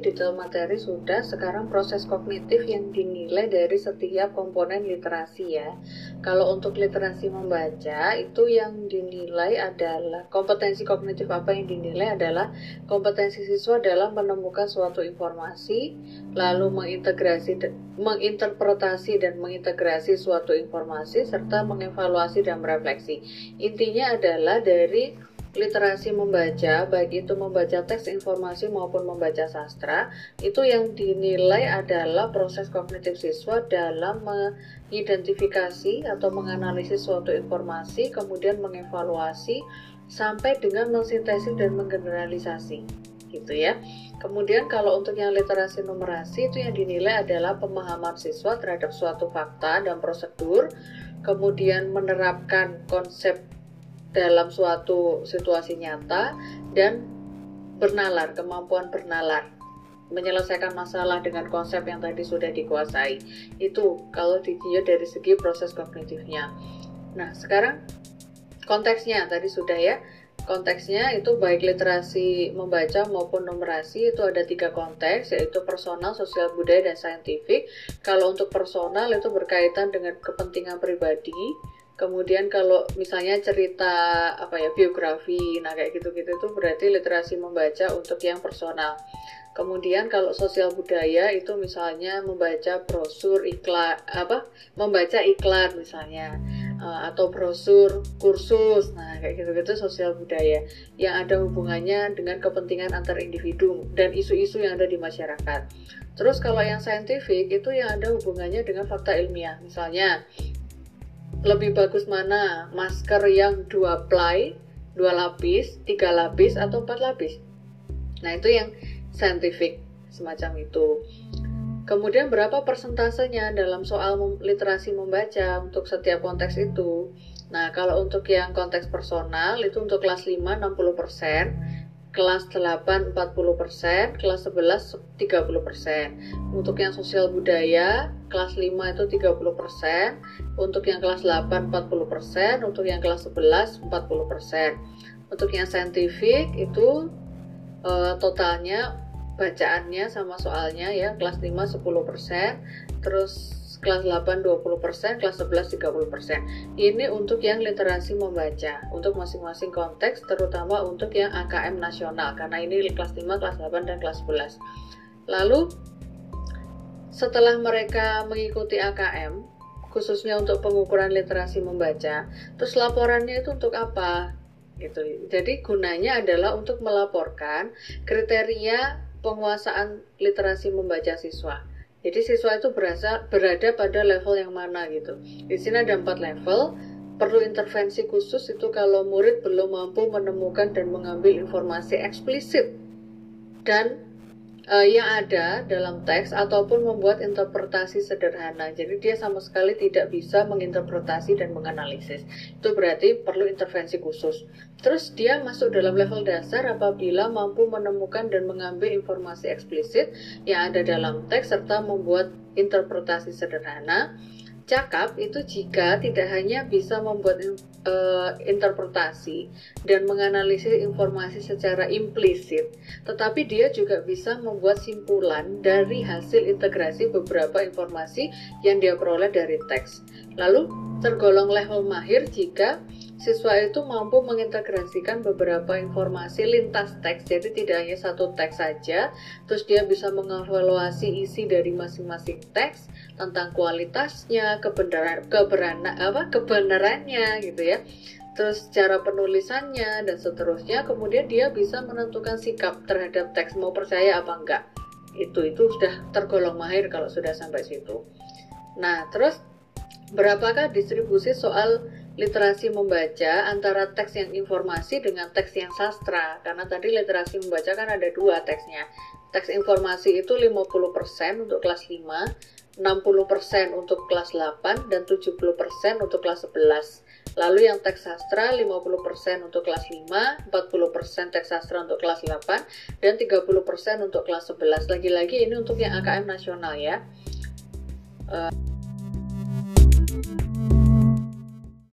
detail materi sudah, sekarang proses kognitif yang dinilai dari setiap komponen literasi ya. Kalau untuk literasi membaca, itu yang dinilai adalah kompetensi kognitif apa yang dinilai adalah kompetensi siswa dalam menemukan suatu informasi, lalu mengintegrasi, menginterpretasi dan mengintegrasi suatu informasi, serta mengevaluasi dan merefleksi. Intinya adalah dari literasi membaca, baik itu membaca teks informasi maupun membaca sastra, itu yang dinilai adalah proses kognitif siswa dalam mengidentifikasi atau menganalisis suatu informasi, kemudian mengevaluasi sampai dengan mensintesis dan menggeneralisasi gitu ya. Kemudian kalau untuk yang literasi numerasi itu yang dinilai adalah pemahaman siswa terhadap suatu fakta dan prosedur, kemudian menerapkan konsep dalam suatu situasi nyata dan bernalar, kemampuan bernalar menyelesaikan masalah dengan konsep yang tadi sudah dikuasai. Itu kalau ditinjau dari segi proses kognitifnya. Nah, sekarang konteksnya tadi sudah ya. Konteksnya itu baik literasi membaca maupun numerasi itu ada tiga konteks yaitu personal, sosial budaya, dan saintifik. Kalau untuk personal itu berkaitan dengan kepentingan pribadi, Kemudian kalau misalnya cerita apa ya biografi, nah kayak gitu-gitu itu berarti literasi membaca untuk yang personal. Kemudian kalau sosial budaya itu misalnya membaca brosur iklan apa membaca iklan misalnya uh, atau brosur kursus. Nah, kayak gitu-gitu sosial budaya yang ada hubungannya dengan kepentingan antar individu dan isu-isu yang ada di masyarakat. Terus kalau yang saintifik itu yang ada hubungannya dengan fakta ilmiah. Misalnya lebih bagus mana? Masker yang dua ply dua lapis tiga lapis atau empat lapis? Nah itu yang scientific semacam itu. Kemudian berapa persentasenya dalam soal literasi membaca untuk setiap konteks itu? Nah kalau untuk yang konteks personal itu untuk kelas 5 60% kelas 8 40%, kelas 11 30%. Untuk yang sosial budaya, kelas 5 itu 30%, untuk yang kelas 8 40%, untuk yang kelas 11 40%. Untuk yang saintifik itu uh, totalnya bacaannya sama soalnya ya, kelas 5 10%, terus kelas 8 20%, kelas 11 30%. Ini untuk yang literasi membaca, untuk masing-masing konteks terutama untuk yang AKM nasional karena ini kelas 5, kelas 8 dan kelas 11. Lalu setelah mereka mengikuti AKM khususnya untuk pengukuran literasi membaca, terus laporannya itu untuk apa? Gitu. Jadi gunanya adalah untuk melaporkan kriteria penguasaan literasi membaca siswa. Jadi siswa itu berasa berada pada level yang mana gitu. Di sini ada empat level. Perlu intervensi khusus itu kalau murid belum mampu menemukan dan mengambil informasi eksplisit dan uh, yang ada dalam teks ataupun membuat interpretasi sederhana. Jadi dia sama sekali tidak bisa menginterpretasi dan menganalisis. Itu berarti perlu intervensi khusus. Terus dia masuk dalam level dasar apabila mampu menemukan dan mengambil informasi eksplisit yang ada dalam teks serta membuat interpretasi sederhana Cakap itu jika tidak hanya bisa membuat uh, interpretasi dan menganalisis informasi secara implisit, tetapi dia juga bisa membuat simpulan dari hasil integrasi beberapa informasi yang dia peroleh dari teks. Lalu tergolong level mahir jika siswa itu mampu mengintegrasikan beberapa informasi lintas teks, jadi tidak hanya satu teks saja, terus dia bisa mengevaluasi isi dari masing-masing teks tentang kualitasnya, kebenaran, kebenaran apa kebenarannya gitu ya. Terus cara penulisannya dan seterusnya, kemudian dia bisa menentukan sikap terhadap teks mau percaya apa enggak. Itu itu sudah tergolong mahir kalau sudah sampai situ. Nah, terus berapakah distribusi soal literasi membaca antara teks yang informasi dengan teks yang sastra. Karena tadi literasi membaca kan ada dua teksnya. Teks informasi itu 50% untuk kelas 5 60% untuk kelas 8 dan 70% untuk kelas 11 lalu yang teks sastra 50% untuk kelas 5 40% teks sastra untuk kelas 8 dan 30% untuk kelas 11 lagi-lagi ini untuk yang AKM nasional ya. Uh,